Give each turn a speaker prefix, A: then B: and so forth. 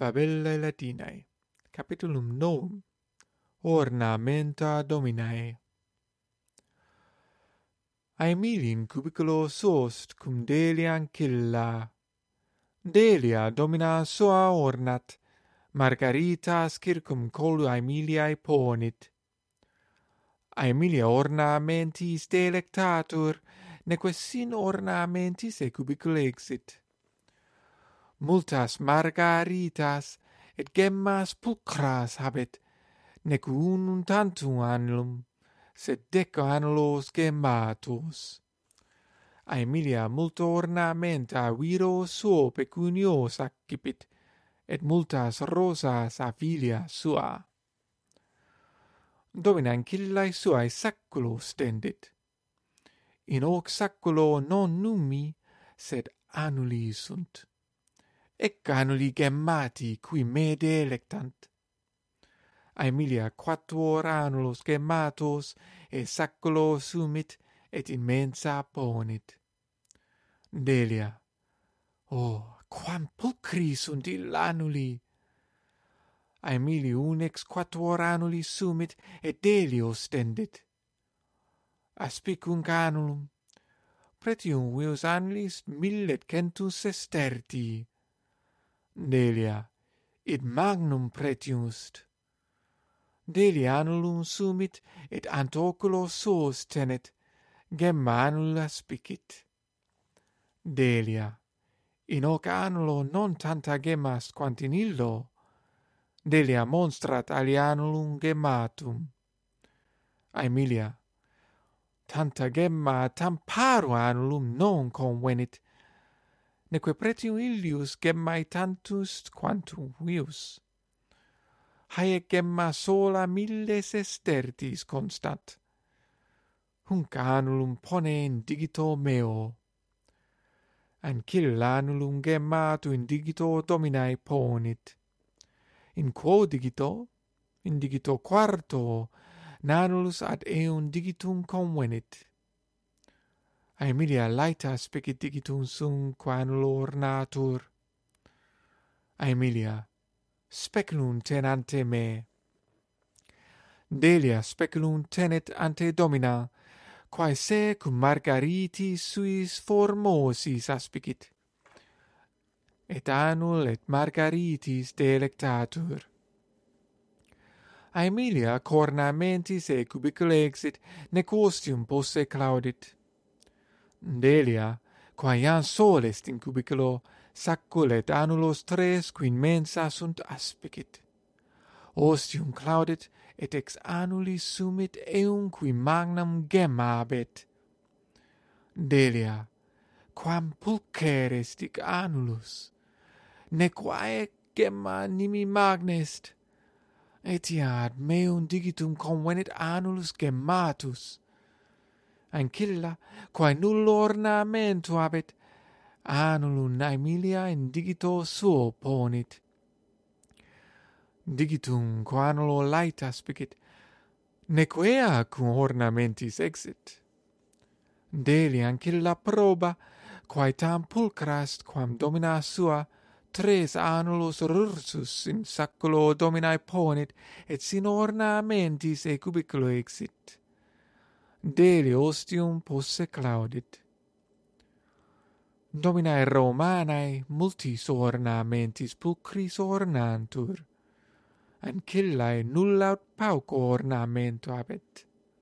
A: Fabellae Latinae Capitulum novum Ornamenta Dominae. Aemilin cubiculo sost cum Delia ancilla Delia domina sua ornat Margarita circum colu Aemiliae ponit. Aemilia ornamentis delectatur neque sin ornamentis e cubicule exit multas margaritas et gemmas pulcras habet, nec unum tantum annulum, sed deco annulos gemmatus. A Emilia multo ornamenta viro suo pecunios accipit, et multas rosas a filia sua. domine ancillae suae sacculo stendit. In hoc sacculo non numi, sed annuli sunt e canuli gemmati qui me delectant. Aemilia quattuor anulos gemmatos e sacculo sumit et in mensa ponit. Delia Oh, quam pulcri sunt il anuli! Aemili unex quattuor anuli sumit et Delio stendit. Aspicunc anulum, pretium vius annulis millet centus sestertii, Delia, id magnum pretiust. Delia annulum sumit, et antoculo suos tenet, gemma annula spicit. Delia, in hoc annulo non tanta gemmas quant in illo, Delia monstrat alianulum gematum. Aemilia, tanta gemma tam paru annulum non convenit, neque pretium illius gemmae tantus quantum vius. Haec gemma sola milles estertis constat. Hunc annulum pone in digito meo. Ancilla annulum gemmatu in digito dominae ponit. In quo digito, in digito quarto, nanulus ad eum digitum convenit Aemilia laetas pecidigitum sum quanulor natur. Aemilia, speculum tenante me. Delia speculum tenet ante domina, quae se cum margariti suis formosis aspicit. Et anul et margaritis delectatur. Aemilia cornamentis e cubicule exit, necostium posse claudit. Delia, qua iam sol est in cubiculo, sacculet annulos tres quin mensa sunt aspicit. Ostium claudit, et ex annuli sumit eum qui magnam gemma abet. Delia, quam pulcher est ic annulus, nequae gemma nimi magnest, etiad meum digitum convenit annulus gemmatus, anch'ella, quae nullo ornamento habet, annulum aemilia in digito suo ponit. Digitum quanulo laeta spicit, nequea cum ornamentis exit. Deli ancilla proba, quae tam pulcrast quam domina sua, tres annulos rursus in sacculo dominae ponit, et sin ornamentis e cubiculo exit deli ostium posse claudit. Dominae Romanae multis ornamentis pulcris ornantur, ancillae nullaut pauco ornamento habet.